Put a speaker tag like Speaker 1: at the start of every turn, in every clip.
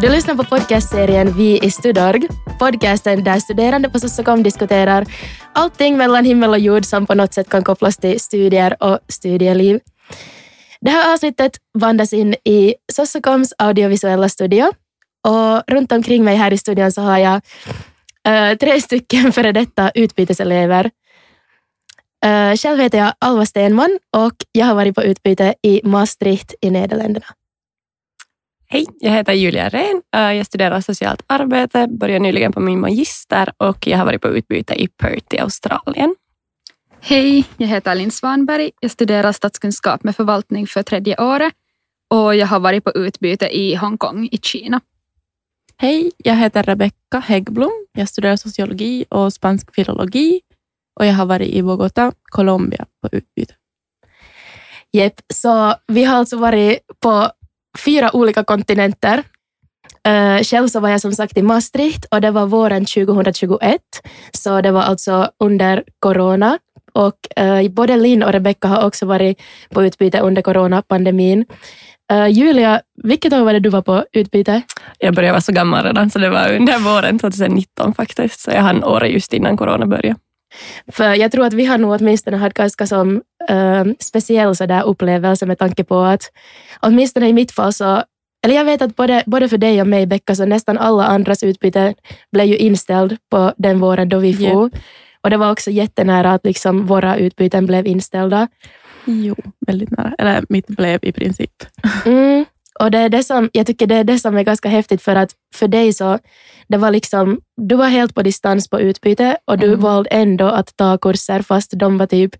Speaker 1: Du lyssnar på podcastserien Vi i Studorg. Podcasten där studerande på Sossokom diskuterar allting mellan himmel och jord som på något sätt kan kopplas till studier och studieliv. Det här avsnittet bandas in i Sossokoms audiovisuella studio och runt omkring mig här i studion så har jag äh, tre stycken före detta utbyteselever. Äh, själv heter jag Alva Stenman och jag har varit på utbyte i Maastricht i Nederländerna.
Speaker 2: Hej, jag heter Julia Rehn. Jag studerar socialt arbete, började nyligen på min magister och jag har varit på utbyte i Perth i Australien.
Speaker 3: Hej, jag heter Linn Svanberg. Jag studerar statskunskap med förvaltning för tredje året och jag har varit på utbyte i Hongkong i Kina.
Speaker 4: Hej, jag heter Rebecka Häggblom. Jag studerar sociologi och spansk filologi och jag har varit i Bogotá, Colombia på utbyte.
Speaker 1: Jep, så vi har alltså varit på fyra olika kontinenter. Uh, själv så var jag som sagt i Maastricht och det var våren 2021, så det var alltså under corona. Och uh, både Linn och Rebecka har också varit på utbyte under coronapandemin. Uh, Julia, vilket år var det du var på utbyte?
Speaker 2: Jag började vara så gammal redan, så det var under våren 2019 faktiskt. Så jag hann året just innan corona började.
Speaker 1: För jag tror att vi har nog åtminstone haft ganska som, uh, speciell så där upplevelse med tanke på att åtminstone i mitt fall så eller jag vet att både, både för dig och mig, Becka, så nästan alla andras utbyte blev ju inställd på den våren då vi for. Yep. Och det var också jättenära att liksom våra utbyten blev inställda.
Speaker 4: Jo, väldigt nära. Eller mitt blev i princip.
Speaker 1: Mm. Och det är det som, jag tycker det är det som är ganska häftigt för att för dig så, det var liksom, du var helt på distans på utbyte och du mm. valde ändå att ta kurser fast de var typ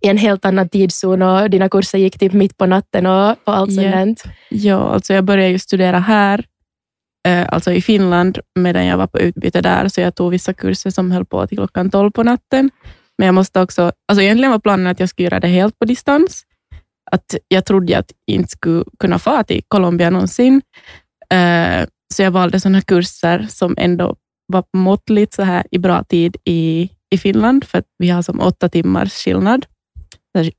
Speaker 1: i en helt annan tidszon och dina kurser gick typ mitt på natten och, och allt
Speaker 4: yeah.
Speaker 1: sånt.
Speaker 4: Ja, alltså jag började ju studera här, eh, alltså i Finland, medan jag var på utbyte där, så jag tog vissa kurser som höll på till klockan tolv på natten. Men jag måste också, alltså egentligen var planen att jag skulle göra det helt på distans, att jag trodde att jag inte skulle kunna få till Colombia någonsin. Eh, så jag valde sådana kurser som ändå var måttligt så här i bra tid i, i Finland, för att vi har som åtta timmars skillnad.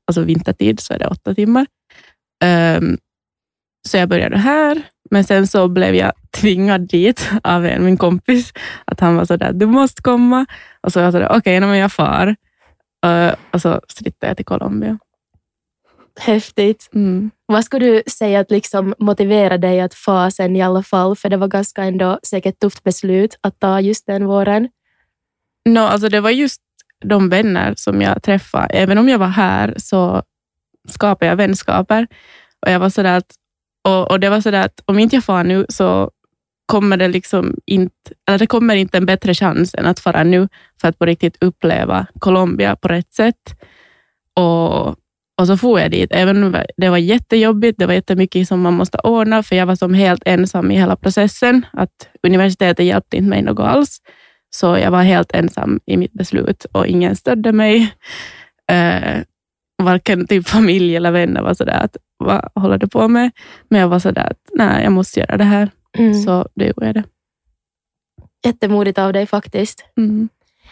Speaker 4: Alltså vintertid så är det åtta timmar. Ehm, så jag började här, men sen så blev jag tvingad dit av en, min kompis, att han var sådär, du måste komma. Och så var jag sådär, okej, okay, jag far. Eh, och så flyttade jag till Colombia.
Speaker 1: Häftigt. Mm. Vad skulle du säga att liksom motivera dig att få sen i alla fall? För det var ganska ändå säkert tufft beslut att ta just den våren.
Speaker 4: No, alltså det var just de vänner som jag träffade. Även om jag var här så skapade jag vänskaper. Och jag var sådär att, och, och det var sådär att om inte jag far nu så kommer det liksom inte, eller det kommer inte en bättre chans än att fara nu för att på riktigt uppleva Colombia på rätt sätt. Och och så får jag dit. Även det var jättejobbigt, det var jättemycket som man måste ordna, för jag var som helt ensam i hela processen. Att universitetet hjälpte inte mig något alls. Så jag var helt ensam i mitt beslut och ingen stödde mig. Uh, varken typ familj eller vänner var sådär att vad håller du på med? Men jag var sådär att nej, jag måste göra det här. Mm. Så det gjorde jag det.
Speaker 1: Jättemodigt av dig faktiskt.
Speaker 4: Mm.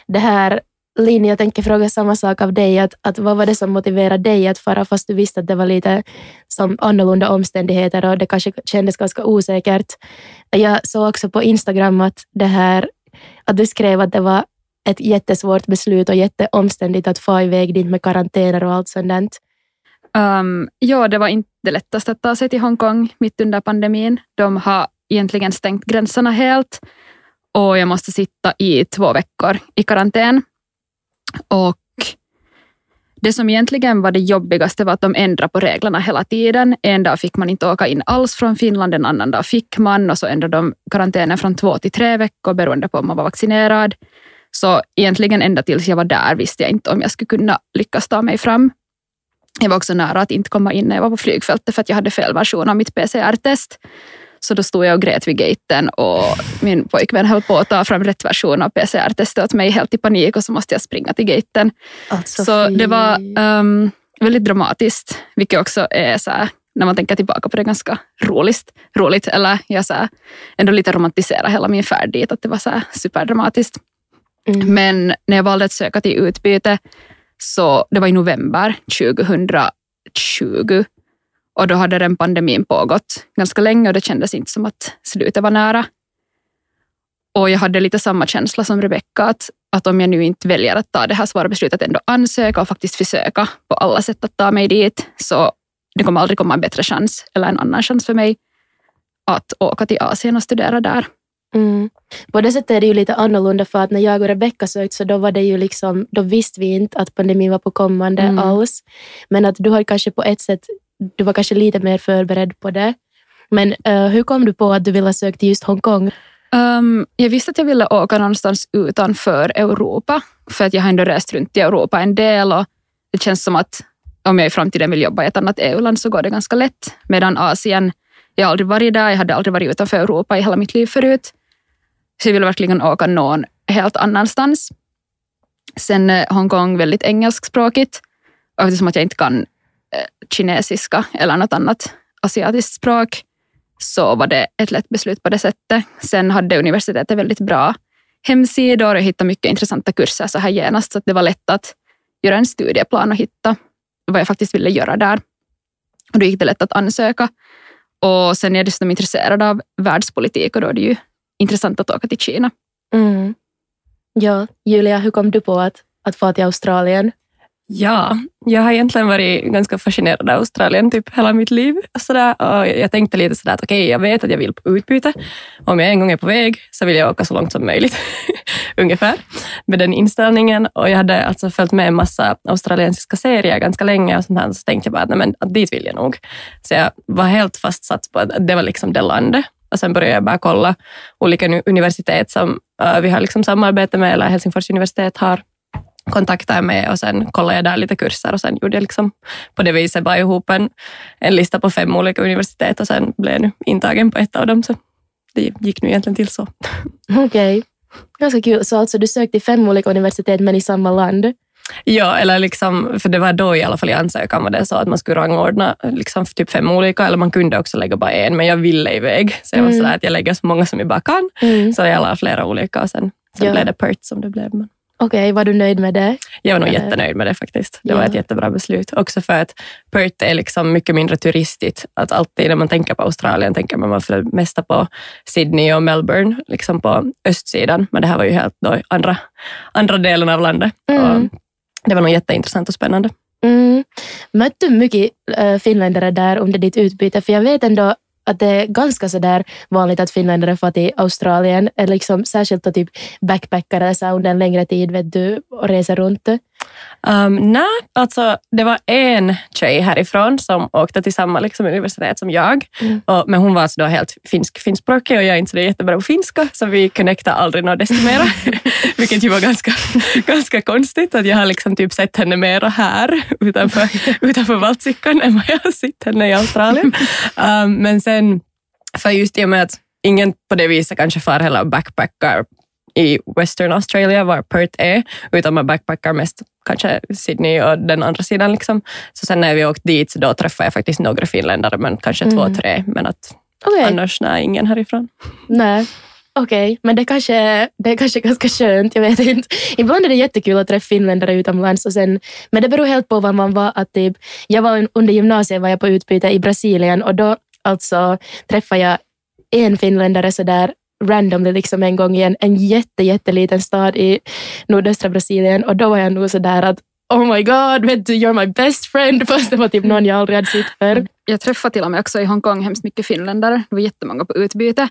Speaker 1: Det här Linn, jag tänker fråga samma sak av dig. Att, att vad var det som motiverade dig att fara fast du visste att det var lite som annorlunda omständigheter och det kanske kändes ganska osäkert. Jag såg också på Instagram att, det här, att du skrev att det var ett jättesvårt beslut och jätteomständigt att få iväg dit med karantäner och allt sånt.
Speaker 3: Um, ja, det var inte det lättaste att ta sig till Hongkong mitt under pandemin. De har egentligen stängt gränserna helt och jag måste sitta i två veckor i karantän. Och det som egentligen var det jobbigaste var att de ändrade på reglerna hela tiden. En dag fick man inte åka in alls från Finland, en annan dag fick man och så ändrade de karantänen från två till tre veckor beroende på om man var vaccinerad. Så egentligen ända tills jag var där visste jag inte om jag skulle kunna lyckas ta mig fram. Jag var också nära att inte komma in när jag var på flygfältet för att jag hade fel version av mitt PCR-test. Så då stod jag och grät vid gaten och min pojkvän höll på att ta fram rätt version av PCR-testet åt mig helt i panik och så måste jag springa till gaten.
Speaker 1: Alltså,
Speaker 3: så det var um, väldigt dramatiskt, vilket också är så här, när man tänker tillbaka på det ganska roligt. roligt eller jag så här, ändå lite romantiserar hela min färd dit, att det var så här superdramatiskt. Mm. Men när jag valde att söka till utbyte, så det var i november 2020 Och då hade den pandemin pågått ganska länge och det kändes inte som att slutet var nära. Och jag hade lite samma känsla som Rebecka, att, att om jag nu inte väljer att ta det här svåra beslutet, ändå ansöka och faktiskt försöka på alla sätt att ta mig dit, så det kommer aldrig komma en bättre chans eller en annan chans för mig att åka till Asien och studera där.
Speaker 1: Mm. På det sättet är det ju lite annorlunda för att när jag och Rebecka sökte så då var det ju liksom, då visste vi inte att pandemin var på kommande
Speaker 3: Mm.
Speaker 1: alls. Men att du har kanske på ett sätt, du var kanske lite mer förberedd på det. Men uh, hur kom du på att du ville söka till just Hongkong?
Speaker 3: Um, jag visste att jag ville åka någonstans utanför Europa, för att jag har ändå rest runt i Europa en del och det känns som att om jag i framtiden vill jobba i ett annat EU-land så går det ganska lätt. Medan Asien, jag har aldrig varit där, jag hade aldrig varit utanför Europa i hela mitt liv förut. Så jag ville verkligen åka någon helt annanstans. Sen eh, Hongkong väldigt engelskspråkigt och eftersom att jag inte kan kinesiska eller något annat asiatiskt språk så var det ett lätt beslut på det sättet. Sen hade universitetet väldigt bra hemsidor och jag hittade mycket intressanta kurser så här genast så att det var lätt att göra en studieplan och hitta vad jag faktiskt ville göra där. Och då gick det lätt att ansöka. Och sen är jag dessutom intresserad av världspolitik och då är det ju intressant att åka till Kina.
Speaker 1: Mm. Ja, Julia, hur kom du på att, att få till Australien?
Speaker 2: Ja, jag har egentligen varit ganska fascinerad av Australien typ hela mitt liv. Och sådär. Och jag tänkte lite sådär att okej, jag vet att jag vill på utbyte. Om jag en gång är på väg så vill jag åka så långt som möjligt. Ungefär med den inställningen. Och jag hade alltså följt med en massa australiensiska serier ganska länge och sånt här. Så tänkte jag bara att, nej, men, att dit vill jag nog. Så jag var helt fastsatt på att det var liksom det landet. Och sen började jag bara kolla olika universitet som äh, vi har liksom samarbete med, eller Helsingfors universitet har kontaktade jag med och sen kollade jag där lite kurser och sen gjorde jag liksom på det viset bara ihop en, en lista på fem olika universitet och sen blev jag nu intagen på ett av dem. Så det gick nu egentligen till så.
Speaker 1: Okej, ganska kul. Så alltså du sökte till fem olika universitet men i samma land?
Speaker 2: Ja, eller liksom, för det var då i alla fall i ansökan var det så att man skulle rangordna liksom typ fem olika eller man kunde också lägga bara en, men jag ville iväg. Så jag var
Speaker 1: Mm.
Speaker 2: sådär att jag lägger så många som jag bara kan.
Speaker 1: Mm.
Speaker 2: Så jag la flera olika och sen, sen
Speaker 1: Ja.
Speaker 2: blev det Perth som det blev. Men
Speaker 1: Okej, var du nöjd med det?
Speaker 2: Jag var nog
Speaker 1: Eller-
Speaker 2: jättenöjd med det faktiskt. Det
Speaker 1: Ja.
Speaker 2: var ett jättebra beslut. Också för att Perth är liksom mycket mindre turistigt. Att alltid när man tänker på Australien tänker man för det mesta på Sydney och Melbourne, liksom på östsidan. Men det här var ju helt då andra, andra delen av landet.
Speaker 1: Mm.
Speaker 2: Det var nog jätteintressant och spännande.
Speaker 1: Mm. Mötte du mycket äh, finländare där under ditt utbyte? För jag vet ändå att det är ganska så där vanligt att finländare får till Australien, eller liksom, särskilt då typ backpackare så under en längre tid vet du, och reser runt.
Speaker 2: Um, nej, alltså det var en tjej härifrån som åkte till samma liksom, universitet som jag.
Speaker 1: Mm.
Speaker 2: Och, men hon var alltså då helt finsk, finskspråkig och jag är inte så jättebra på finska, så vi connectade aldrig något desto mera. Vilket ju var ganska, ganska konstigt, att jag har liksom typ sett henne mera här utanför, utanför Valtsickan än vad jag har sett henne i Australien. Um, men sen, för just i och med att ingen på det viset kanske far heller backpackar i Western Australia, var Perth är, utan man backpackar mest kanske Sydney och den andra sidan. Liksom. Så sen när vi åkte dit så då träffade jag faktiskt några finländare, men kanske två,
Speaker 1: Mm.
Speaker 2: tre. Men att
Speaker 1: Okej,
Speaker 2: annars, nej, ingen härifrån.
Speaker 1: nej. Okej, men det kanske, det är kanske ganska skönt, jag vet inte. Ibland är det jättekul att träffa finländare utomlands, och sen, men det beror helt på var man var. Att typ, jag var under gymnasiet var jag på utbyte i Brasilien och då alltså träffade jag en finländare sådär randomly liksom en gång i en, en jätte, jätteliten stad i nordöstra Brasilien och då var jag nog sådär att oh my god, vet du, you're my best friend, fast det var typ någon jag aldrig hade sett förr.
Speaker 3: Jag träffade till och med också i Hongkong hemskt mycket finländare. Det var jättemånga på utbyte.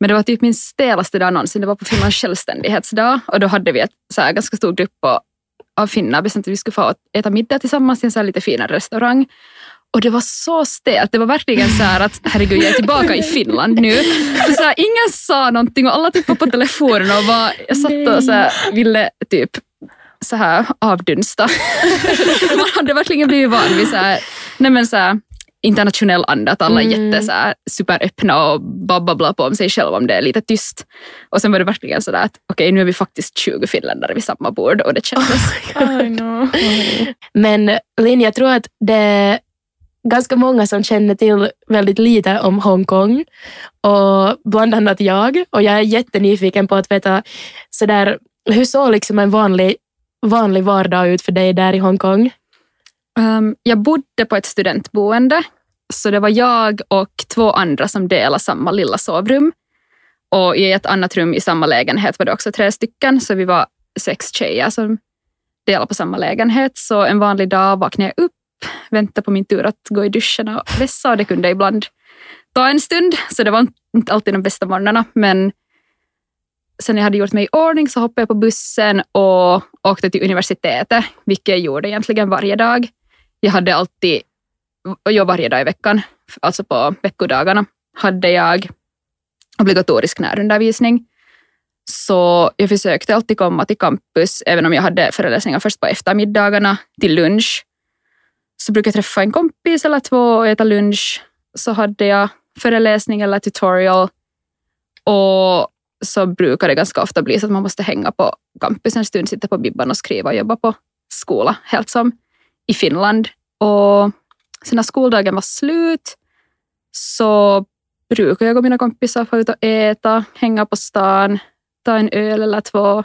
Speaker 3: Men det var typ min stelaste dag någonsin. Det var på Finlands självständighetsdag. Och då hade vi ett så här, ganska stor grupp av finnar bestämt att vi skulle få äta middag tillsammans i en så här lite finare restaurang. Och det var så stelt. Det var verkligen så här att herregud, jag är tillbaka i Finland nu. För så här, ingen sa någonting och alla typ var på telefonen och bara, jag satt och så här, ville typ så här avdunsta. Man hade verkligen blivit van vid så här, nej men så här, internationell anda, att alla är
Speaker 1: Mm.
Speaker 3: jätte så här, superöppna och bara babblar på om sig själva om det är lite tyst. Och sen var det verkligen sådär att okej, nu är vi faktiskt 20 finländare vid samma bord och det kändes...
Speaker 4: I know.
Speaker 1: Men Linn, jag tror att det ganska många som känner till väldigt lite om Hongkong. Och bland annat jag. Och jag är jättenyfiken på att veta sådär, hur såg liksom en vanlig, vanlig vardag ut för dig där i Hongkong?
Speaker 3: Um, jag bodde på ett studentboende Så det var jag och två andra som delade samma lilla sovrum. Och i ett annat rum i samma lägenhet var det också tre stycken, så vi var sex tjejer som delade på samma lägenhet. Så en vanlig dag vaknade jag upp, vänta på min tur att gå i duschen och vässa och det kunde ibland ta en stund, så det var inte alltid de bästa morgnarna. Men sen jag hade gjort mig i ordning så hoppade jag på bussen och åkte till universitetet, vilket jag gjorde egentligen varje dag. Jag hade alltid, jag varje dag i veckan, alltså på veckodagarna, hade jag obligatorisk närundervisning. Så jag försökte alltid komma till campus, även om jag hade föreläsningar först på eftermiddagarna till lunch. Så brukar jag träffa en kompis eller två och äta lunch. Så hade jag föreläsning eller tutorial. Och så brukar det ganska ofta bli så att man måste hänga på campus en stund, sitta på bibban och skriva och jobba på skola, helt som i Finland. Och sen när skoldagen var slut så brukar jag och mina kompisar få ut och äta, hänga på stan, ta en öl eller två,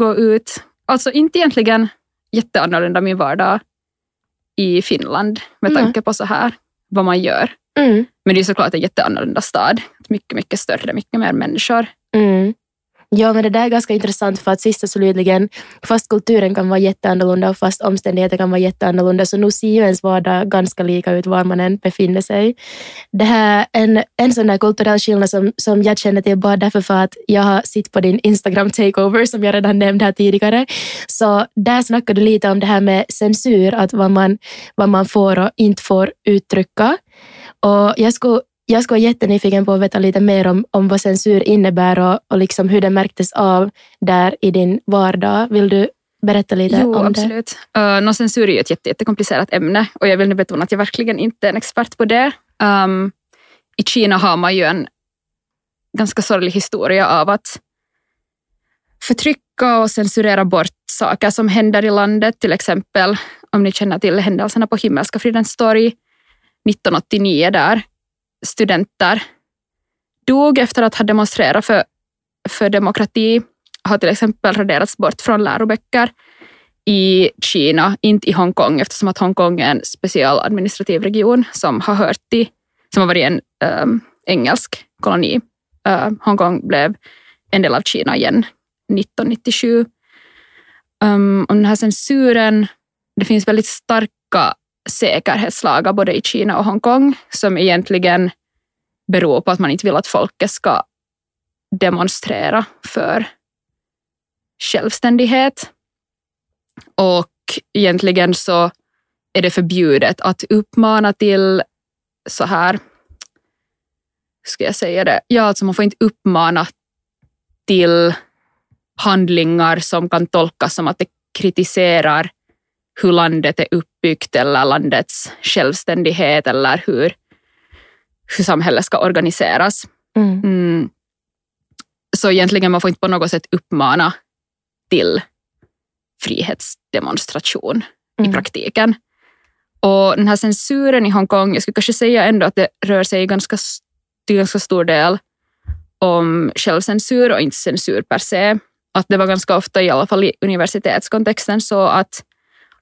Speaker 3: gå ut. Alltså inte egentligen jätteannorlunda min vardag i Finland med
Speaker 1: Mm.
Speaker 3: tanke på så här vad man gör.
Speaker 1: Mm.
Speaker 3: Men det är såklart en jätteannorlunda stad. Mycket, mycket större, mycket mer människor.
Speaker 1: Mm. Ja, men det där är ganska intressant för att sist och slutligen, fast kulturen kan vara jätteannorlunda och fast omständigheter kan vara jätteannorlunda, så nu ser ju ens vardag ganska lika ut var man än befinner sig. Det här, en, en sån där kulturell skillnad som, som jag känner till bara därför för att jag har sett på din Instagram takeover som jag redan nämnde här tidigare. Så där snackade du lite om det här med censur, att vad man, vad man får och inte får uttrycka. Och jag skulle jag skulle vara jättenyfiken på att veta lite mer om, om vad censur innebär och, och liksom hur det märktes av där i din vardag. Vill du berätta lite
Speaker 3: Jo,
Speaker 1: om
Speaker 3: absolut. Uh, no, censur är ju ett jätte, jättekomplicerat ämne och jag vill nu betona att jag verkligen inte är en expert på det. Um, I Kina har man ju en ganska sorglig historia av att förtrycka och censurera bort saker som händer i landet. Till exempel om ni känner till händelserna på Himmelska fridens torg 1989 där studenter dog efter att ha demonstrerat för, för demokrati har till exempel raderats bort från läroböcker i Kina, inte i Hongkong eftersom att Hongkong är en special administrativ region som har hört till, som har varit en um, engelsk koloni. Uh, Hongkong blev en del av Kina igen 1997. Um, ehm, och den här censuren, det finns väldigt starka säkerhetslagar både i Kina och Hongkong som egentligen beror på att man inte vill att folket ska demonstrera för självständighet. Och egentligen så är det förbjudet att uppmana till så här, ska jag säga det? Ja, alltså man får inte uppmana till handlingar som kan tolkas som att det kritiserar hur landet är uppbyggt eller landets självständighet eller hur, hur samhället ska organiseras.
Speaker 1: Mm.
Speaker 3: Mm. Så egentligen man får inte på något sätt uppmana till frihetsdemonstration i
Speaker 1: Mm.
Speaker 3: praktiken. Och den här censuren i Hongkong, jag skulle kanske säga ändå att det rör sig ganska, till ganska stor del om självcensur och inte censur per se. Att det var ganska ofta, i alla fall i universitetskontexten, så att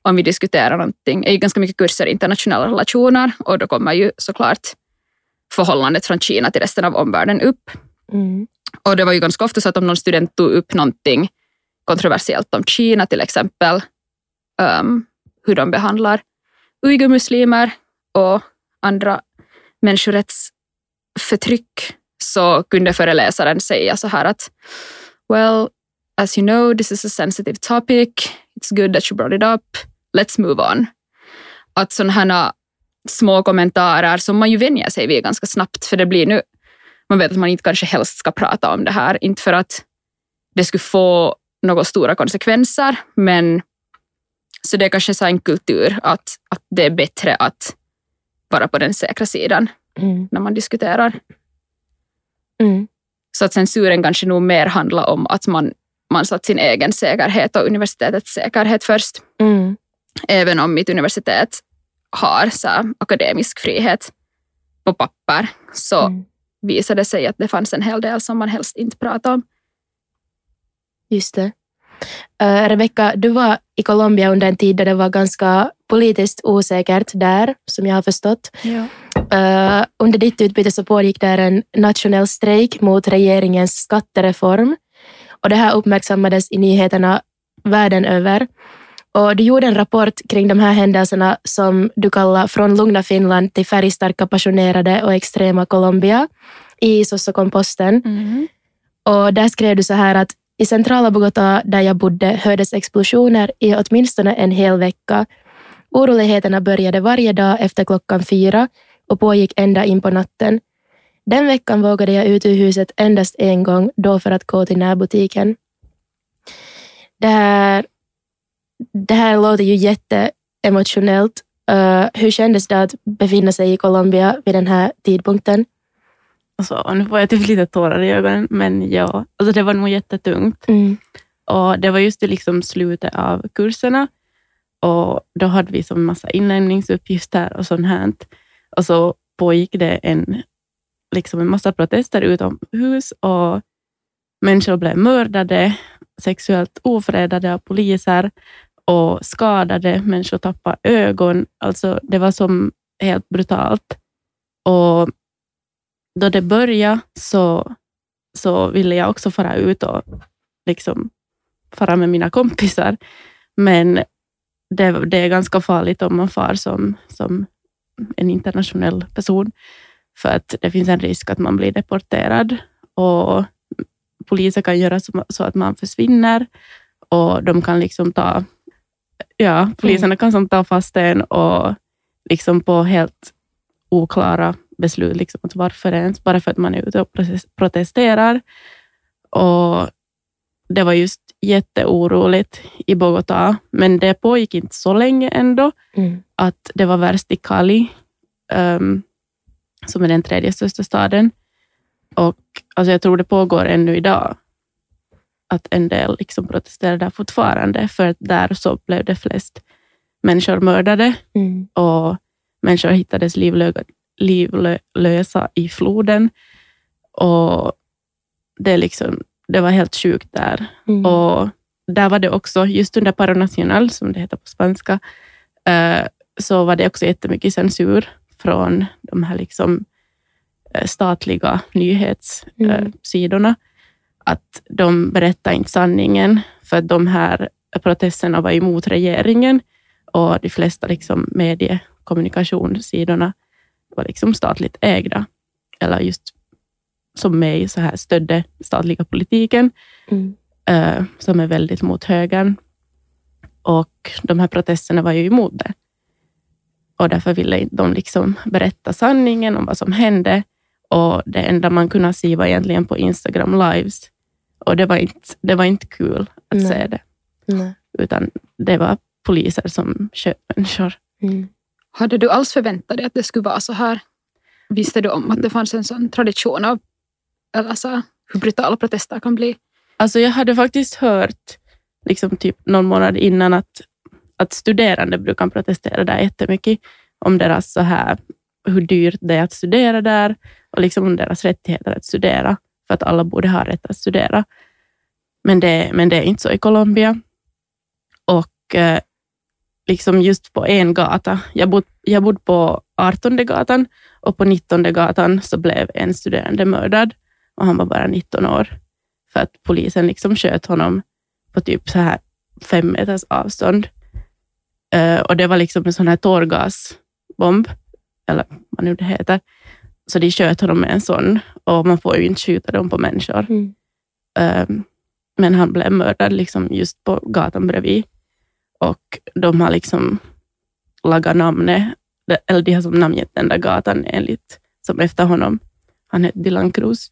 Speaker 3: om vi diskuterar någonting, är ju ganska mycket kurser i internationella relationer och då kommer ju såklart förhållandet från Kina till resten av omvärlden upp.
Speaker 1: Mm.
Speaker 3: Och det var ju ganska ofta så att om någon student tog upp någonting kontroversiellt om Kina till exempel, um, hur de behandlar uigurmuslimer och andra människorättsförtryck, så kunde föreläsaren säga så här att well, as you know, this is a sensitive topic. It's good that you brought it up. Let's move on. Att sådana här små kommentarer som man ju vänjer sig vid ganska snabbt, för det blir nu, man vet att man inte kanske helst ska prata om det här, inte för att det skulle få några stora konsekvenser, men så det är kanske så en kultur att, att det är bättre att vara på den säkra sidan
Speaker 1: Mm.
Speaker 3: när man diskuterar.
Speaker 1: Mm.
Speaker 3: Så att censuren kanske nog mer handlar om att man, man satt sin egen säkerhet och universitetets säkerhet först.
Speaker 1: Mm.
Speaker 3: Även om mitt universitet har så här, akademisk frihet på papper så
Speaker 1: Mm.
Speaker 3: visade det sig att det fanns en hel del som man helst inte pratade om.
Speaker 1: Just det. Uh, Rebecka, du var i Colombia under en tid då det var ganska politiskt osäkert där, som jag har förstått.
Speaker 3: Ja.
Speaker 1: Uh, under ditt utbyte så pågick där en nationell strejk mot regeringens skattereform. Och det här uppmärksammades i nyheterna världen över. Och du gjorde en rapport kring de här händelserna som du kallar Från lugna Finland till färgstarka, passionerade och extrema Colombia i Sossokomposten.
Speaker 3: Mhm.
Speaker 1: Och där skrev du så här att i centrala Bogotá där jag bodde hördes explosioner i åtminstone en hel vecka. Oroligheterna började varje dag efter klockan fyra och pågick ända in på natten. Den veckan vågade jag ut ur huset endast en gång, då för att gå till närbutiken. Det här, det här låter ju jätteemotionellt. Uh, hur kändes det att befinna sig i Colombia vid den här tidpunkten?
Speaker 4: Alltså, nu får jag typ lite tårar i ögonen, men ja, alltså det var nog jättetungt.
Speaker 1: Mm.
Speaker 4: Och det var just i liksom slutet av kurserna och då hade vi som massa inlämningsuppgifter och sånt här. Och så pågick det en, liksom en massa protester utomhus och människor blev mördade, sexuellt ofredade av poliser och skadade. Människor tappade ögon. Alltså det var som helt brutalt. Och då det började så, så ville jag också fara ut och liksom fara med mina kompisar. Men det, det är ganska farligt om man far som, som en internationell person. För att det finns en risk att man blir deporterad och polisen kan göra så, så att man försvinner och de kan liksom ta, ja, poliserna kan som ta fast en och liksom på helt oklara beslut, liksom att varför ens, bara för att man är ute och protesterar. Och det var just jätteoroligt i Bogotá, men det pågick inte så länge ändå
Speaker 1: Mm.
Speaker 4: att det var värst i Cali, ehm, som är den tredje största staden. Och alltså jag tror det pågår ännu idag att en del liksom protesterar där fortfarande, för att där så blev det flest människor mördade
Speaker 1: Mm.
Speaker 4: och människor hittades livlö- livlösa i floden. Och det, liksom, det var helt sjukt där.
Speaker 1: Mm.
Speaker 4: Och där var det också, just under Paro Nacional, som det heter på spanska, eh, så var det också jättemycket censur från de här liksom, eh, statliga nyhetssidorna.
Speaker 1: Mm.
Speaker 4: Att de berättade inte sanningen, för att de här protesterna var emot regeringen och de flesta liksom mediekommunikationssidorna var liksom statligt ägda, eller just som mig så här stödde statliga politiken
Speaker 1: Mm.
Speaker 4: eh, som är väldigt mot högern. Och de här protesterna var ju emot det. Och därför ville de liksom berätta sanningen om vad som hände. Och det enda man kunde se var egentligen på Instagram lives. Och det var inte, det var inte kul att
Speaker 1: Nej.
Speaker 4: se det,
Speaker 1: Nej.
Speaker 4: utan det var poliser som sköt människor.
Speaker 1: Mm.
Speaker 3: Hade du alls förväntat dig att det skulle vara så här? Visste du om att det fanns en sån tradition av eller så, hur brutala protester kan bli?
Speaker 4: Alltså jag hade faktiskt hört liksom typ någon månad innan att, att studerande brukar protestera där jättemycket om deras så här, hur dyrt det är att studera där och liksom om deras rättigheter att studera, för att alla borde ha rätt att studera. Men det, men det är inte så i Colombia. Och eh, liksom just på en gata, jag bodde jag bodde på 18 gatan och på 19 gatan så blev en studerande mördad och han var bara 19 år för att polisen liksom sköt honom på typ så här fem meters avstånd. Eh, och det var liksom en sån här tårgasbomb, eller vad nu det heter. Så de sköt honom med en sån och man får ju inte skjuta dem på människor.
Speaker 1: Mm.
Speaker 4: Eh, men han blev mördad liksom just på gatan bredvid. Och de har liksom lagat namnet, eller de har som namngett den där gatan enligt, som efter honom. Han hette Dylan Cruz.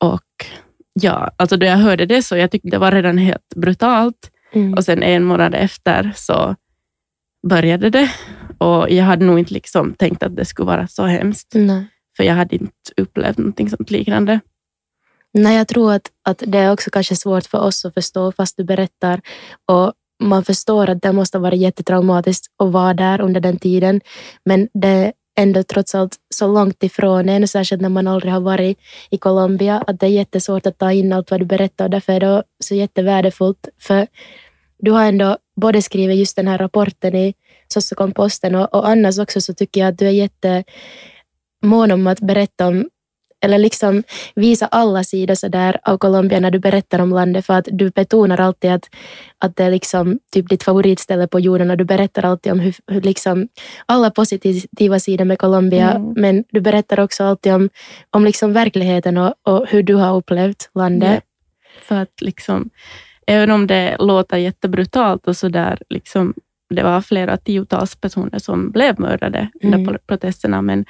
Speaker 4: Och ja, alltså då jag hörde det så jag tyckte det var redan helt brutalt.
Speaker 1: Mm.
Speaker 4: Och sen en månad efter så började det. Och jag hade nog inte liksom tänkt att det skulle vara så hemskt.
Speaker 1: Nej.
Speaker 4: För jag hade inte upplevt någonting sånt liknande.
Speaker 1: Nej, jag tror att, att det är också kanske svårt för oss att förstå fast du berättar. Och man förstår att det måste vara jättetraumatiskt att vara där under den tiden. Men det ändå trots allt så långt ifrån en, särskilt när man aldrig har varit i Colombia, att det är jättesvårt att ta in allt vad du berättar och därför är det så jättevärdefullt. För du har ändå både skrivit just den här rapporten i Sossokomposten och, och annars också så tycker jag att du är jättemån om att berätta om eller liksom visa alla sidor så där av Colombia när du berättar om landet för att du betonar alltid att, att det är liksom typ ditt favoritställe på jorden och du berättar alltid om hur, hur liksom alla positiva sidor med Colombia
Speaker 4: Mm.
Speaker 1: men du berättar också alltid om, om liksom verkligheten och, och hur du har upplevt landet.
Speaker 4: För att liksom, även om det låter jättebrutalt och så där, liksom, det var flera tiotals personer som blev mördade under
Speaker 1: Mm.
Speaker 4: pro- protesterna, men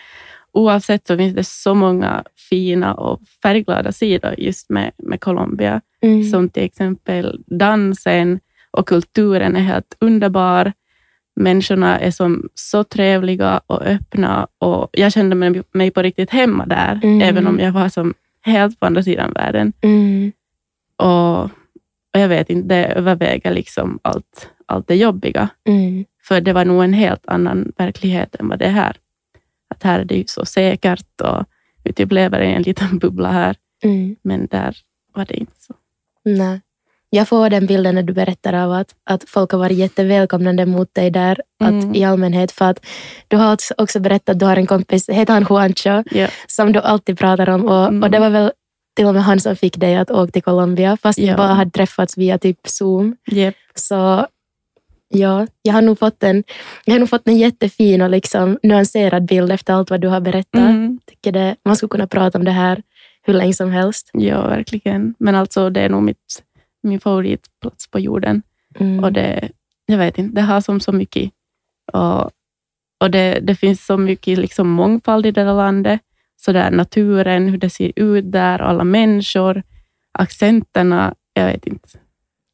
Speaker 4: oavsett så finns det så många fina och färgglada sidor just med, med Colombia.
Speaker 1: Mm.
Speaker 4: Som till exempel dansen och kulturen är helt underbar. Människorna är som så trevliga och öppna och jag kände mig, mig på riktigt hemma där,
Speaker 1: Mm.
Speaker 4: även om jag var som helt på andra sidan världen.
Speaker 1: Mm.
Speaker 4: Och, och jag vet inte, det överväger liksom allt, allt det jobbiga.
Speaker 1: Mm.
Speaker 4: För det var nog en helt annan verklighet än vad det är här. Att här är det ju så säkert och vi typ lever i en liten bubbla här.
Speaker 1: Mm.
Speaker 4: Men där var det inte så.
Speaker 1: Nej. Jag får den bilden när du berättar av att, att folk har varit jättevälkomnande mot dig där
Speaker 4: Mm.
Speaker 1: att, i allmänhet. För att du har också- berättat att du har en kompis, heter han Juancho,
Speaker 4: Ja.
Speaker 1: som du alltid pratar om. Och,
Speaker 4: Mm.
Speaker 1: och det var väl till och med han som fick dig att åka till Colombia, fast ni
Speaker 4: Ja.
Speaker 1: bara hade träffats via typ Zoom.
Speaker 4: Yep.
Speaker 1: Så ja, jag har nog fått en, jag har nog fått en jättefin och liksom nyanserad bild efter allt vad du har berättat.
Speaker 4: Mm.
Speaker 1: Tycker det, man skulle kunna prata om det här hur länge som helst.
Speaker 4: Ja, verkligen. Men alltså det är nog mitt, min favoritplats på jorden.
Speaker 1: Mm.
Speaker 4: Och det, jag vet inte, det har som så mycket. Och, och det, det finns så mycket liksom mångfald i det där landet. Så där naturen, hur det ser ut där, alla människor, accenterna, jag vet inte.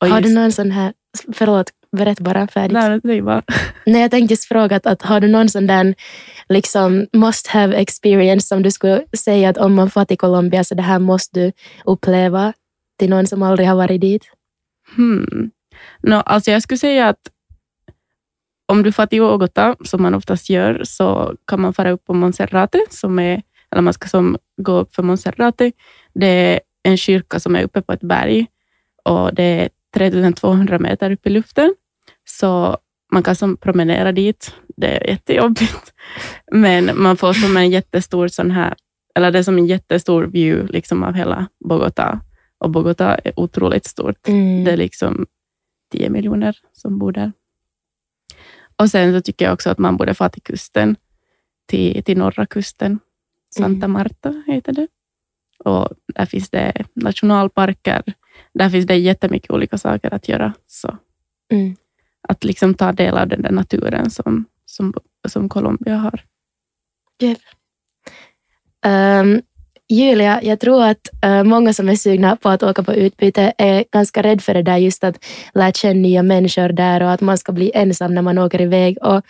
Speaker 4: Och
Speaker 1: har du
Speaker 4: just-
Speaker 1: någon sån här, förlåt, berätta bara färdigt.
Speaker 4: Nej, är bara,
Speaker 1: Nej, jag tänkte just fråga att, att har du någon sån där liksom must have experience som du skulle säga att om man får till Colombia så det här måste du uppleva till någon som aldrig har varit dit?
Speaker 4: hmm. no, alltså jag skulle säga att om du får till Bogotá, som man oftast gör, så kan man fara upp på Monserrate, som är, eller man ska som gå upp för Monserrate. Det är en kyrka som är uppe på ett berg och det är 3200 meter upp i luften. Så man kan som promenera dit. Det är jättejobbigt. Men man får som en jättestor sån här, eller det är som en jättestor view liksom av hela Bogotá. Och Bogotá är otroligt stort.
Speaker 1: Mm.
Speaker 4: Det är liksom 10 miljoner som bor där. Och sen så tycker jag också att man borde få till kusten, till, till norra kusten. Santa Marta heter det. Och där finns det nationalparker. Där finns det jättemycket olika saker att göra. Så
Speaker 1: Mm.
Speaker 4: att liksom ta del av den där naturen som, som, som Colombia har.
Speaker 1: Ehm, Julia, jag tror att eh, många som är sugna på att åka på utbyte är ganska rädd för det där just att lära känna nya människor där och att man ska bli ensam när man åker iväg. Och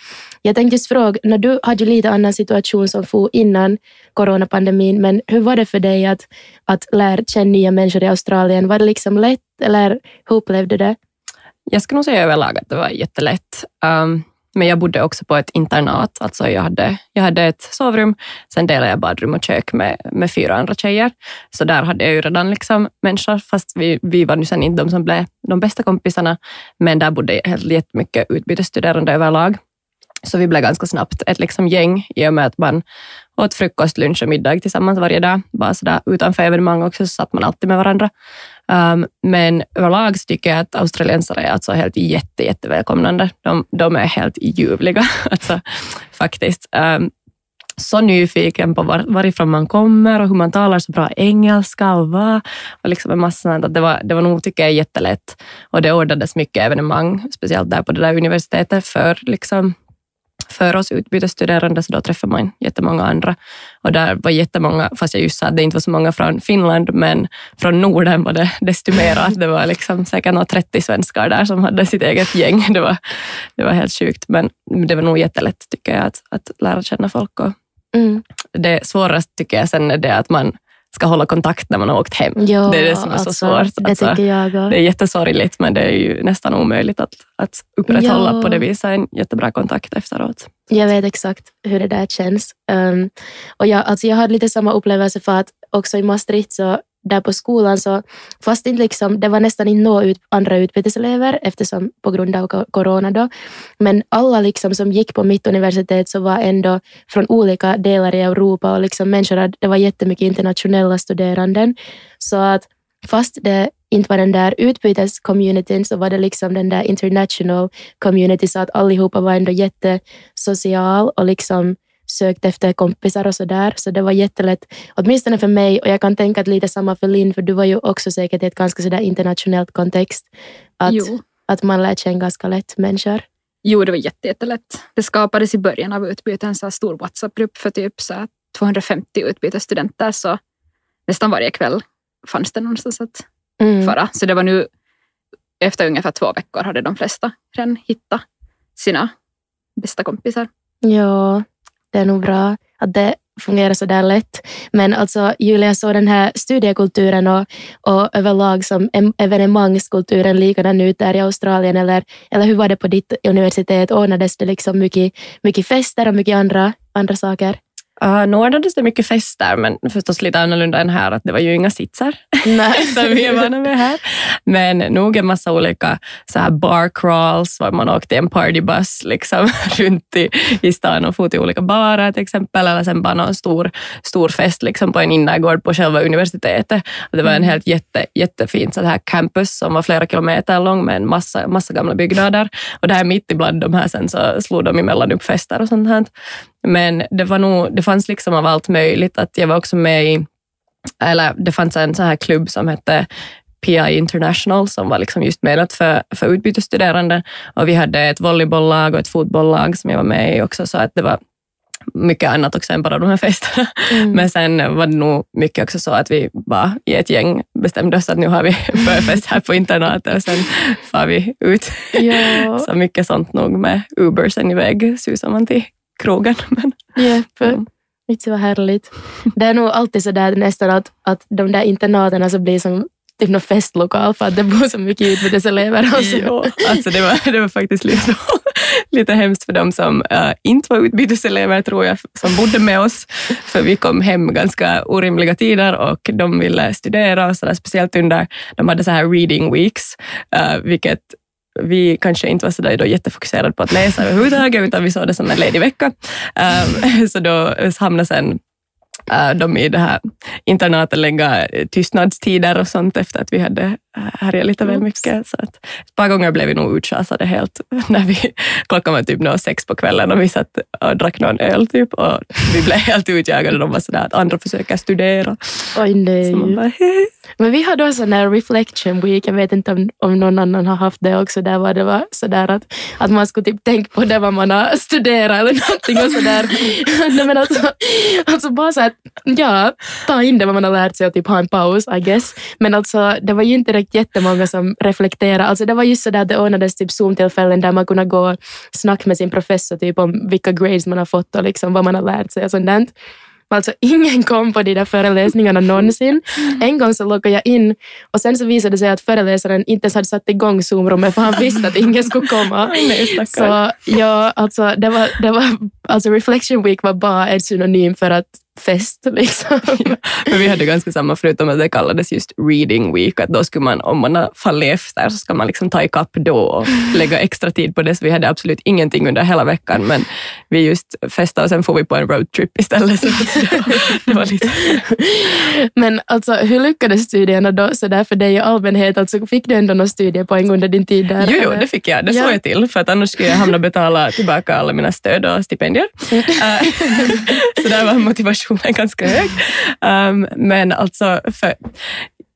Speaker 1: jag tänkte just fråga, när du hade ju lite annan situation som for innan coronapandemin, men hur var det för dig att, att lära känna nya människor i Australien? Var det liksom lätt eller hur upplevde du det?
Speaker 2: Jag skulle nog säga överlag att det var jättelätt. Um, men jag bodde också på ett internat. Alltså jag, hade, jag hade ett sovrum, sen delade jag badrum och kök med, med fyra andra tjejer. Så där hade jag ju redan liksom människor, fast vi, vi var nu sen inte de som blev de bästa kompisarna. Men där bodde jättemycket utbytesstuderande överlag. Så vi blev ganska snabbt ett liksom gäng i och med att man åt frukost, lunch och middag tillsammans varje dag. Bara så där, utanför evenemang också så satt man alltid med varandra. Um, men överlag så tycker jag att australiensare är alltså helt jätte, jättevälkomnande. De, de är helt ljuvliga, alltså, faktiskt. Um, så nyfiken på var, varifrån man kommer och hur man talar så bra engelska och vad. Och liksom en massa sånt. Att det, var, det var nog, tycker jag, jättelätt. Och det ordnades mycket evenemang, speciellt där på det där universitetet för liksom, för oss utbytesstuderande, så då träffade man jättemånga andra. Och där var jättemånga, fast jag just sa att det inte var så många från Finland, men från Norden var det desto mer. Att det var liksom säkert några 30 svenskar där som hade sitt eget gäng. Det var, det var helt sjukt, men det var nog jättelätt tycker jag att, att lära känna folk. Och
Speaker 1: Mm.
Speaker 2: det svåraste tycker jag sen är det att man ska hålla kontakt när man har åkt hem.
Speaker 1: Ja,
Speaker 2: det är det som är
Speaker 1: alltså,
Speaker 2: så svårt.
Speaker 1: Det
Speaker 2: Alltså,
Speaker 1: tycker jag
Speaker 2: det är jättesorgligt men det är ju nästan omöjligt att, att upprätthålla
Speaker 1: Ja.
Speaker 2: på det viset en jättebra kontakt efteråt.
Speaker 1: Jag vet exakt hur det där känns. Um, och jag, alltså jag hade lite samma upplevelse för att också i Maastricht, så där på skolan, så fast inte liksom, det var nästan inte några ut, andra utbyteselever eftersom på grund av corona då, men alla liksom som gick på mitt universitet så var ändå från olika delar i Europa och liksom människor, det var jättemycket internationella studeranden. Så att fast det inte var den där utbytescommunityn så var det liksom den där international community så att allihopa var ändå jättesocial och liksom sökte efter kompisar och sådär. Så det var jättelätt, åtminstone för mig och jag kan tänka att lite samma för Linn för du var ju också säkert i ett ganska sådär internationellt kontext. Att,
Speaker 3: Jo.
Speaker 1: att man lär känna ganska lätt människor.
Speaker 3: Jo, det var jätte, jättelätt. Det skapades i början av utbytet en så stor WhatsApp-grupp för typ så här 250 utbytesstudenter. Så nästan varje kväll fanns det någonstans att
Speaker 1: Mm.
Speaker 3: fara. Så det var nu efter ungefär två veckor hade de flesta redan hittat sina bästa kompisar.
Speaker 1: Ja, det är nog bra att det fungerar så där lätt. Men alltså Julia, så den här studiekulturen och, och överlag som evenemangskulturen likadan ut där i Australien eller, eller hur var det på ditt universitet? Ordnades det liksom mycket, mycket fester och mycket andra, andra saker?
Speaker 2: Uh, nu ordnades det mycket fester, men förstås lite annorlunda än här, att det var ju inga sitsar
Speaker 1: Nej.
Speaker 2: som vi är vana med här. Men nog en massa olika så här bar crawls, var man åkte en partybuss liksom, runt i, i stan och for till olika barer till exempel, eller sen bara någon stor, stor fest liksom, på en innergård på själva universitetet. Och det var en helt jätte, jättefint så här campus som var flera kilometer lång med en massa, massa gamla byggnader. Och där mitt ibland de här sen så slog de emellan upp fester och sånt här. Men det, var nog, det fanns liksom av allt möjligt. Att jag var också med i, eller det fanns en sån här klubb som hette PI International som var liksom just menat för, för utbytesstuderande. Och vi hade ett volleybolllag och ett fotbollslag som jag var med i också, så att det var mycket annat också än bara de här festerna.
Speaker 1: Mm.
Speaker 2: Men sen var det nog mycket också så att vi bara i ett gäng bestämde oss att nu har vi förfest här på internatet och sen far vi ut.
Speaker 1: Ja,
Speaker 2: Så mycket sånt nog med Uber sen iväg susar man till krogen. Men,
Speaker 1: Jepp.
Speaker 2: Mm.
Speaker 1: Inte vad härligt. Det är nog alltid så där nästan att, att de där internaten så blir som typ någon festlokal för att det bor så mycket utbyteselever.
Speaker 2: ja, alltså det, var, det var faktiskt lite, lite hemskt för dem som äh, inte var utbyteselever tror jag, som bodde med oss. För vi kom hem ganska orimliga tider och de ville studera, och så där, speciellt under, de hade så här reading weeks, äh, vilket vi kanske inte var så där då jättefokuserade på att läsa överhuvudtaget, utan vi såg det som en ledig vecka. Um, så då hamnade sen äh, de i det här internatet lägga tystnadstider och sånt efter att vi hade äh, härjat lite väl mycket. Så att ett par gånger blev vi nog utschasade helt när vi, klockan var typ nå sex på kvällen och vi satt och drack någon öl typ och vi blev helt utjagade. De var sådär att andra försöker studera.
Speaker 1: Oj nej.
Speaker 2: Så man bara, "Hehe."
Speaker 1: Men vi hade också en här reflection week, jag vet inte om, om någon annan har haft det också, där var det var sådär att, att man skulle typ tänka på det vad man har studerat eller någonting och sådär. Nej, men alltså, alltså bara så att, ja, ta in det vad man har lärt sig och typ ha en paus, I guess. Men alltså, det var ju inte direkt jättemånga som reflekterade. Alltså, det var just sådär att det ordnades typ Zoom-tillfällen där man kunde gå och snacka med sin professor typ om vilka grades man har fått och liksom vad man har lärt sig och sånt där. Alltså ingen kom på de där föreläsningarna någonsin. En gång så loggade jag in och sen så visade det sig att föreläsaren inte ens hade satt igång Zoom-rummet för han visste att ingen skulle komma.
Speaker 2: Nej.
Speaker 1: Så ja, alltså, det var, det var, alltså Reflection Week var bara ett synonym för att fest. Liksom.
Speaker 2: Men vi hade ganska samma, förutom att det kallades just reading week, att då skulle man, om man har fallit efter, så ska man liksom ta ikapp då och lägga extra tid på det. Så vi hade absolut ingenting under hela veckan, men vi just festade och sen får vi på en roadtrip istället. Så det var, lite...
Speaker 1: Men alltså, hur lyckades studierna då så där för dig i allmänhet? Alltså, fick du ändå några studiepoäng under din tid där?
Speaker 2: Jo, jo, det fick jag. Det
Speaker 1: Ja.
Speaker 2: såg jag till, för att annars skulle jag hamna och betala tillbaka alla mina stöd och stipendier. Eh, så där var motivationen ganska hög. Um, men alltså, för,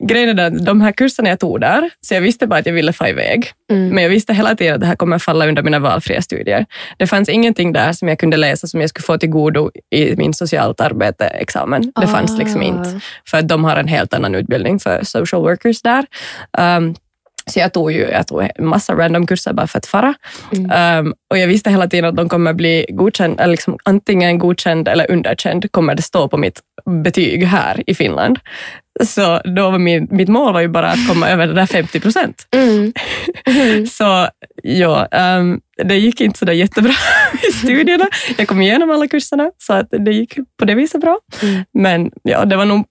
Speaker 2: grejen är den, de här kurserna jag tog där, så jag visste bara att jag ville få iväg.
Speaker 1: Mm.
Speaker 2: Men jag visste hela tiden att det här kommer falla under mina valfria studier. Det fanns ingenting där som jag kunde läsa som jag skulle få till godo i min socialt arbete-examen. Det fanns liksom
Speaker 1: Ah.
Speaker 2: inte. För att de har en helt annan utbildning för social workers där. Um, Så jag tog ju jag tog en massa random kurser bara för att fara.
Speaker 1: Mm.
Speaker 2: Um, och jag visste hela tiden att de kommer bli godkänd, eller liksom antingen godkänd eller underkänd kommer det stå på mitt betyg här i Finland. Så då var min, mitt mål var ju bara att komma över det där 50 procent.
Speaker 1: Mm. Mm.
Speaker 2: Så ja, um, det gick inte så där jättebra i studierna. Jag kom igenom alla kurserna, så att det gick på det viset bra.
Speaker 1: Mm.
Speaker 2: Men ja, det var nog...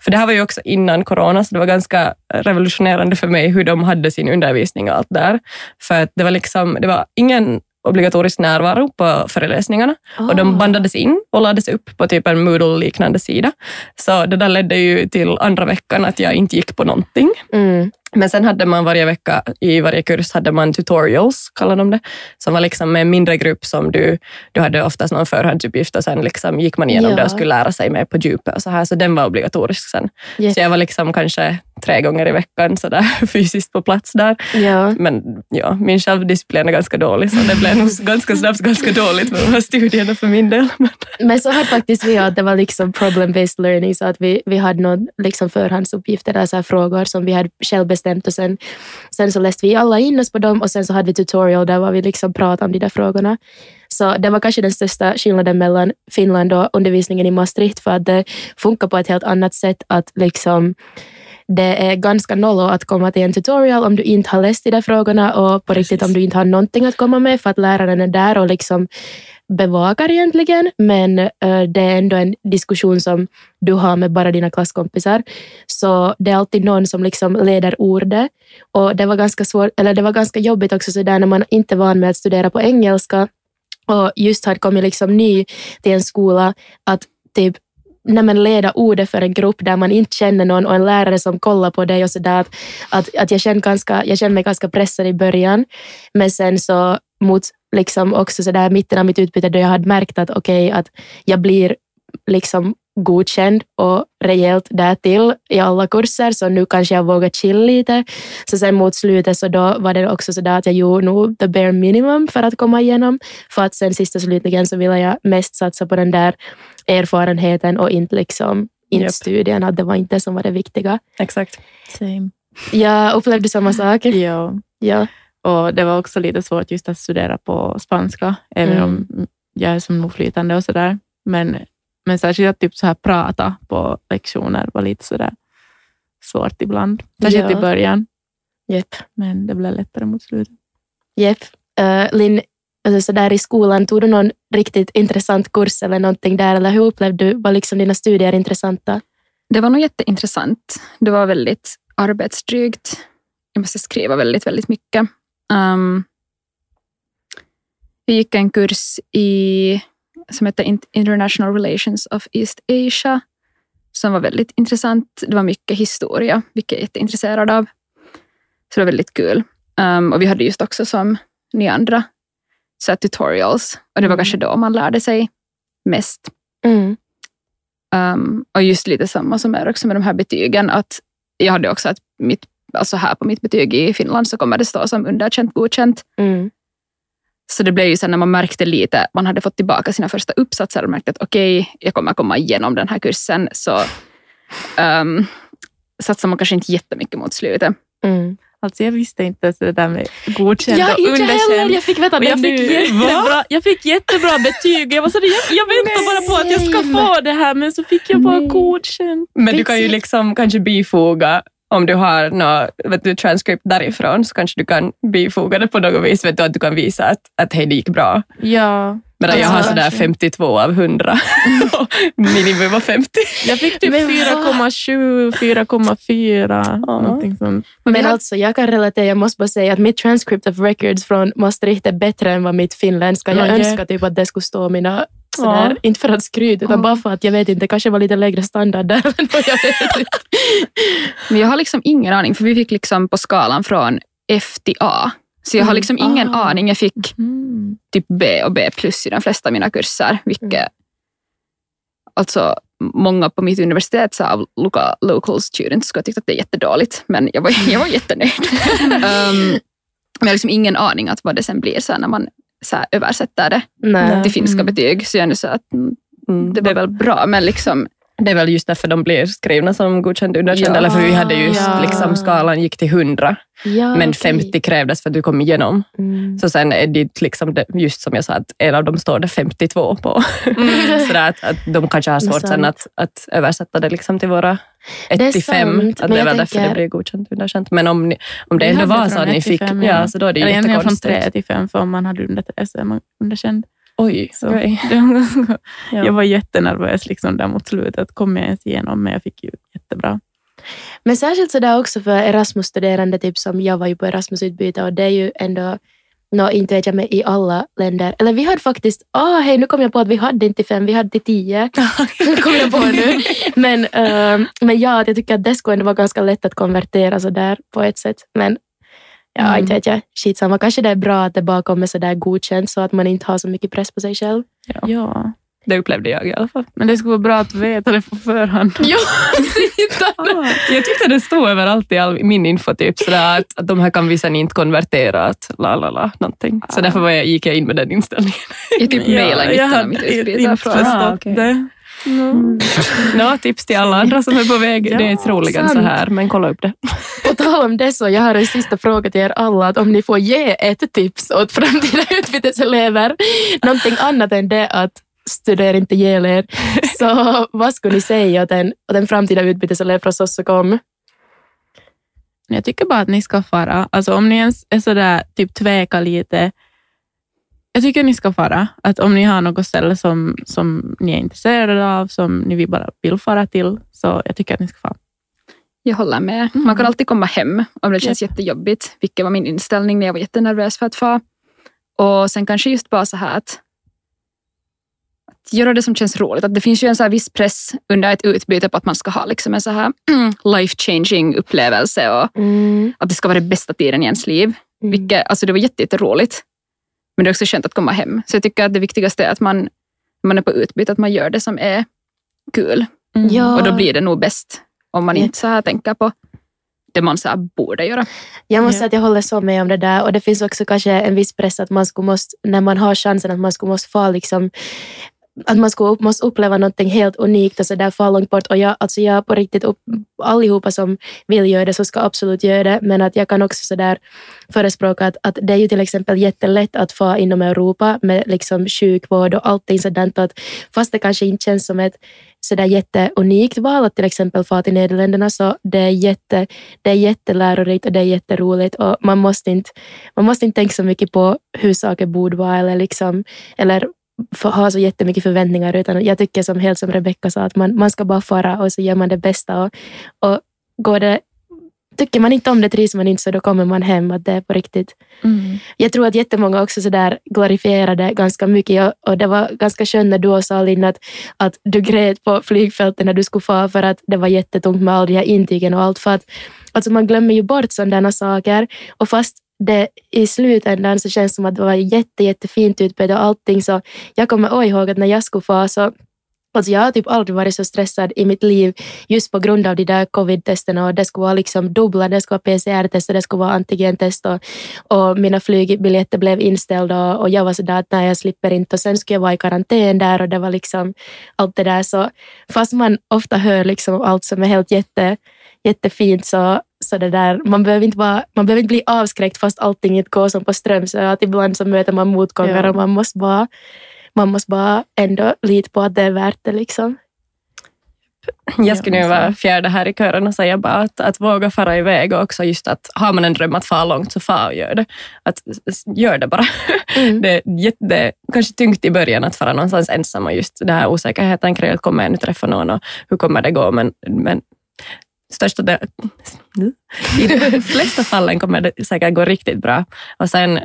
Speaker 2: För det här var ju också innan corona, så det var ganska revolutionerande för mig hur de hade sin undervisning och allt där. För att det var liksom, det var ingen obligatorisk närvaro på föreläsningarna och de
Speaker 1: Ah.
Speaker 2: bandades in och lades upp på typ en Moodle-liknande sida. Så det där ledde ju till andra veckan att jag inte gick på någonting.
Speaker 1: Mm.
Speaker 2: Men sen hade man varje vecka, i varje kurs hade man tutorials, kallar de det, som var liksom med en mindre grupp som du, du hade oftast någon förhandsuppgift och sen liksom gick man igenom
Speaker 1: Ja.
Speaker 2: det och skulle lära sig mer på djupet och så här, så den var obligatorisk sen.
Speaker 1: Jätte-
Speaker 2: Så jag var liksom kanske tre gånger i veckan så där, fysiskt på plats där.
Speaker 1: Ja.
Speaker 2: Men ja, min självdisciplin är ganska dålig, så det blev nog ganska snabbt ganska dåligt med de här studierna för min del. Men,
Speaker 1: Men så hade faktiskt vi att det var liksom problem-based learning, så att vi, vi hade någon liksom förhandsuppgifter, där så här frågor som vi hade själv bestämt och sen, sen så läste vi alla in oss på dem och sen så hade vi tutorial där var vi liksom pratade om de där frågorna. Så det var kanske den största skillnaden mellan Finland och undervisningen i Maastricht för att det funkar på ett helt annat sätt att liksom det är ganska nollo att komma till en tutorial om du inte har läst de där frågorna och på riktigt om du inte har någonting att komma med för att läraren är där och liksom bevakar egentligen, men eh, det är ändå en diskussion som du har med bara dina klasskompisar. Så det är alltid någon som liksom leder ordet. Och det var ganska svårt, eller det var ganska jobbigt också så där när man inte är van med att studera på engelska och just hade kommit liksom ny till en skola att typ när man leda ordet för en grupp där man inte känner någon och en lärare som kollar på dig och sådär. Att, att, att jag, kände ganska, jag kände mig ganska pressad i början. Men sen så mot liksom också så där mitten av mitt utbyte då jag hade märkt att okej, att jag blir liksom godkänd och rejält därtill i alla kurser, så nu kanske jag vågar chilla lite. Så sen mot slutet så då var det också så där att jag gjorde nog the bare minimum för att komma igenom. För att sen sist och slutligen så ville jag mest satsa på den där erfarenheten och inte liksom inte studien, att det var inte det som var det viktiga.
Speaker 2: exakt.
Speaker 4: Same.
Speaker 1: Jag upplevde samma sak.
Speaker 4: Ja.
Speaker 1: Ja.
Speaker 4: Och det var också lite svårt just att studera på spanska, även
Speaker 1: Mm.
Speaker 4: om jag är som oflytande och sådär. Men, men särskilt att typ så här prata på lektioner var lite sådär svårt ibland. Särskilt
Speaker 1: Ja.
Speaker 4: i början,
Speaker 1: Jepp.
Speaker 4: men det blev lättare mot slutet.
Speaker 1: Jepp. Uh, Linn, alltså så där i skolan, tog du någon riktigt intressant kurs eller någonting där? Eller hur upplevde du, var liksom dina studier intressanta?
Speaker 3: Det var nog jätteintressant. Det var väldigt arbetsdrygt. Jag måste skriva väldigt, väldigt mycket. Um, vi gick en kurs i, som heter In- International Relations of East Asia som var väldigt intressant. Det var mycket historia, vilket jag är jätteintresserad av. Så det var väldigt kul. Um, och vi hade just också som ni andra så tutorials. Och det var
Speaker 4: Mm.
Speaker 3: kanske då man lärde sig mest.
Speaker 1: Mm.
Speaker 3: Um, och just lite samma som är också med de här betygen. Att jag hade också att mitt, alltså här på mitt betyg i Finland så kommer det stå som underkänt, godkänt.
Speaker 1: Mm.
Speaker 3: Så det blev ju sen när man märkte lite, man hade fått tillbaka sina första uppsatser och märkte att okej, jag kommer komma igenom den här kursen. Så um, satsar man kanske inte jättemycket mot slutet.
Speaker 1: Mm.
Speaker 4: Alltså jag visste inte ens det där med godkänd
Speaker 1: Ja,
Speaker 4: och
Speaker 1: inte
Speaker 4: underkänd.
Speaker 1: heller. Jag fick veta det
Speaker 4: jag, fick
Speaker 1: nu.
Speaker 4: jättebra, jag fick jättebra betyg. Jag, var så jag, jag väntar bara på att jag ska få det här, men så fick jag bara
Speaker 1: Nej.
Speaker 4: godkänd.
Speaker 2: Men du kan ju liksom kanske bifoga om du har något vet du, transcript därifrån så kanske du kan bifoga det på något vis, vet du, att du kan visa att, att hej, det gick bra.
Speaker 4: Ja,
Speaker 2: Men jag har
Speaker 1: Alltså,
Speaker 2: sådär
Speaker 1: kanske.
Speaker 2: 52 av 100 och minimum var 50.
Speaker 4: jag fick typ
Speaker 1: Men vad?
Speaker 4: 4,7, 4,4,
Speaker 2: Ja.
Speaker 4: någonting sånt.
Speaker 3: Men
Speaker 1: Men alltså, jag kan relatera, jag måste bara säga att mitt transcript of records från Maastricht är bättre än vad mitt finländska. Jag
Speaker 4: Okej.
Speaker 1: önskar typ att det skulle stå mina sådär,
Speaker 2: Ja.
Speaker 1: inte för att skryta, utan
Speaker 3: Ja.
Speaker 1: bara för att jag vet inte, det kanske var lite lägre standard där. jag.
Speaker 3: Men jag har liksom ingen aning, för vi fick liksom på skalan från F till A. Så jag har
Speaker 1: Mm.
Speaker 3: liksom ingen
Speaker 1: Ah.
Speaker 3: aning. Jag fick
Speaker 4: Mm.
Speaker 3: typ B och B plus i de flesta av mina kurser. Vilket,
Speaker 1: Mm.
Speaker 3: alltså, många på mitt universitet sa av local, local students skulle ha tyckt att det är jättedåligt, men jag var, jag var jättenöjd. um, men jag har liksom ingen aning att vad det sen blir så när man så här, översätter det
Speaker 1: Nej.
Speaker 3: till finska
Speaker 4: Mm.
Speaker 3: betyg. Så jag är nu så att mm,
Speaker 2: Mm.
Speaker 3: det var väl bra, men liksom,
Speaker 2: det är väl just därför de blir skrivna som godkänd underkänd,
Speaker 1: Ja.
Speaker 2: eller för vi hade just
Speaker 1: Ja.
Speaker 2: liksom skalan gick till 100,
Speaker 1: Ja,
Speaker 2: men
Speaker 1: okej.
Speaker 2: 50 krävdes för att du kom igenom.
Speaker 1: Mm.
Speaker 2: Så sen är det liksom det, just som jag sa, att en av dem står det 52 på. så där att, att de kanske har svårt sen att, att översätta det liksom till våra 1 till 5.
Speaker 1: sant,
Speaker 2: Att det
Speaker 1: jag
Speaker 2: väl därför
Speaker 1: tänker-
Speaker 2: det blir godkänt underkänt. Men om, ni, om det ändå var så att ni
Speaker 4: 1 till
Speaker 2: fick,
Speaker 4: 5,
Speaker 2: ja.
Speaker 4: ja.
Speaker 2: så då är det ju
Speaker 4: egentligen från
Speaker 2: jättekonstigt.
Speaker 4: 3 till 5, för om man hade under 3 så är man underkänd.
Speaker 2: Oj,
Speaker 4: Så var
Speaker 2: Ja.
Speaker 4: Jag var jättenervös liksom där mot slutet. Kom jag ens igenom, men jag fick ju jättebra.
Speaker 1: Men särskilt sådär också för Erasmus-studerande, typ som jag var ju på Erasmus-utbyte och det är ju ändå, nå inte vet jag med i alla länder. Eller vi hade faktiskt, ah hej nu kom jag på att vi hade inte fem, vi hade tio. kom jag på nu. Men, ehm, men ja, att jag tycker att det skulle ändå vara ganska lätt att konvertera sådär på ett sätt. Men ja,
Speaker 4: Mm.
Speaker 1: inte vet jag, skitsamma. Kanske det är bra att det bara kommer sådär godkänt så att man inte har så mycket press på sig själv.
Speaker 4: Ja.
Speaker 2: Det upplevde jag i alla fall.
Speaker 4: Men det skulle vara bra att veta det på förhand.
Speaker 2: Jag tyckte det stod överallt i all, min info typ, sådär, att, att de här kan vi sen inte konvertera, att la la la, någonting. Så
Speaker 4: Ah.
Speaker 2: därför var jag, gick jag in med den inställningen.
Speaker 3: Jag typ mejlade i
Speaker 4: jag
Speaker 3: mitten av
Speaker 4: hade
Speaker 3: mitt
Speaker 4: inte
Speaker 3: utbyte.
Speaker 4: förstått
Speaker 3: från-
Speaker 2: Ah, okej.
Speaker 4: det.
Speaker 1: Mm.
Speaker 2: Nå, tips till alla andra som är på väg.
Speaker 4: Ja,
Speaker 2: det är troligen så
Speaker 1: sant.
Speaker 2: här, men kolla upp det.
Speaker 1: På tal om det så, jag har en sista fråga till er alla. Att om ni får ge ett tips åt framtida utbyteselever, någonting annat än det att studera inte ihjäl er, så vad skulle ni säga åt en, åt en framtida utbyteselev från Sossokom?
Speaker 4: Jag tycker bara att ni ska fara. Alltså om ni ens är sådär, typ tveka lite. Jag tycker ni ska fara. Att om ni har något ställe som, som ni är intresserade av, som ni vill bara vill fara till, så jag tycker att ni ska fara.
Speaker 3: Jag håller med.
Speaker 4: Mm.
Speaker 3: Man kan alltid komma hem om det känns jättejobbigt, vilket var min inställning när jag var jättenervös för att få. Och sen kanske just bara så här att göra det som känns roligt. Att det finns ju en så här viss press under ett utbyte på att man ska ha liksom en så här life changing upplevelse och
Speaker 1: Mm.
Speaker 3: att det ska vara den bästa tiden i ens liv.
Speaker 1: Mm.
Speaker 3: Vilket, alltså det var jätte- jätteroligt. Men det är också skönt att komma hem. Så jag tycker att det viktigaste är att man, när man är på utbyte, att man gör det som är kul.
Speaker 1: Ja.
Speaker 3: Och då blir det nog bäst om man
Speaker 1: Ja.
Speaker 3: inte så här tänker på det man så borde göra.
Speaker 1: Jag måste
Speaker 4: Ja.
Speaker 1: säga att jag håller så med om det där och det finns också kanske en viss press att man skulle måste, när man har chansen att man skulle måste få liksom att man skulle måste uppleva någonting helt unikt och så där far långt bort. Och jag, alltså jag på riktigt, upp, allihopa som vill göra det så ska absolut göra det. Men att jag kan också så där förespråka att, att det är ju till exempel jättelätt att få inom Europa med liksom sjukvård och allting sådant. Att fast det kanske inte känns som ett sådär jätteunikt val att till exempel få till Nederländerna så det är, jätte, det är jättelärorikt och det är jätteroligt och man måste inte, man måste inte tänka så mycket på hur saker borde vara eller, liksom, eller ha så jättemycket förväntningar utan jag tycker som helt som Rebecca sa att man, man ska bara fara och så gör man det bästa och, och går det Tycker man inte om det, trivs man inte, så då kommer man hem. Att det är på riktigt.
Speaker 4: Mm.
Speaker 1: Jag tror att jättemånga också så där glorifierade ganska mycket och, och det var ganska skönt när du sa Linn att, att du grät på flygfältet när du skulle få för att det var jättetungt med alla de här intygen och allt. För att alltså man glömmer ju bort sådana saker och fast det i slutändan så känns det som att det var jätte, jättefint utbyte och allting. Så jag kommer ihåg att när jag skulle få så Alltså jag har typ aldrig varit så stressad i mitt liv just på grund av de där covid-testerna. Och det skulle vara liksom dubbla, det skulle vara PCR-test och det skulle vara antigentest. Och, och mina flygbiljetter blev inställda och, och jag var sådär att nej jag slipper inte. Och sen skulle jag vara i karantän där och det var liksom allt det där. Så fast man ofta hör liksom allt som är helt jätte, jättefint så, så det där, man behöver inte vara, man behöver inte bli avskräckt fast allting inte går som på ström så att ibland så möter man motgångar
Speaker 4: Ja.
Speaker 1: och man måste bara man måste bara ändå lita på att det är värt det. Liksom.
Speaker 2: Jag skulle nu vara fjärde här i kören och säga bara att, att våga fara iväg och också just att har man en dröm att fara långt så far och gör det. Att, gör det bara.
Speaker 1: Mm.
Speaker 2: Det är jätte, kanske tungt i början att fara någonstans ensam och just den här osäkerheten kring att kommer jag nu träffa någon och hur kommer det gå? Men, men största del, i de flesta fallen kommer det säkert gå riktigt bra. Och sen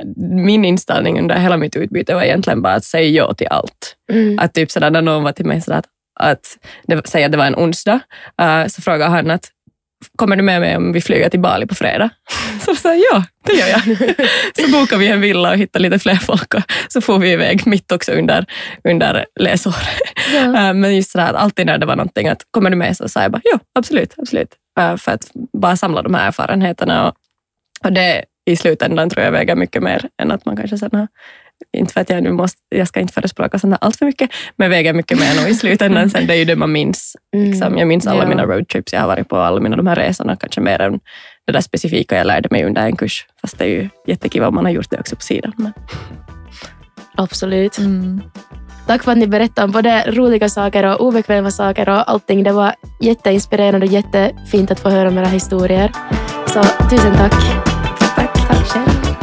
Speaker 2: min inställning under hela mitt utbyte var egentligen bara att säga ja till allt.
Speaker 1: Mm.
Speaker 2: Att typ sådär, när någon var till mig sådär att, att det, säg att det var en onsdag, eh, så frågade han att kommer du med mig om vi flyger till Bali på fredag? Så sa jag ja, det gör jag. Så bokade vi en villa och hittade lite fler folk och så får vi iväg mitt också under, under läsåret.
Speaker 1: Ja.
Speaker 2: Eh, Men just sådär att alltid när det var någonting att kommer du med så sa jag bara ja, absolut, absolut. Eh, För att bara samla de här erfarenheterna och, och det, i slutändan tror jag väger mycket mer än att man kanske sen har inte för att jag nu måste, jag ska inte förespråka sånt allt för mycket, men väger mycket mer nog i slutändan. Sen det är ju det man minns. Liksom. Jag minns alla
Speaker 1: Ja.
Speaker 2: mina roadtrips jag har varit på, alla mina de här resorna, kanske mer än det där specifika jag lärde mig under en kurs. Fast det är ju jättekiva om man har gjort det också på sidan. Men,
Speaker 1: Absolut. Tack för att ni berättade om både roliga saker och obekväma saker och allting. Det var jätteinspirerande och jättefint att få höra om era historier. Så tusen tack. Tack. Tack själv.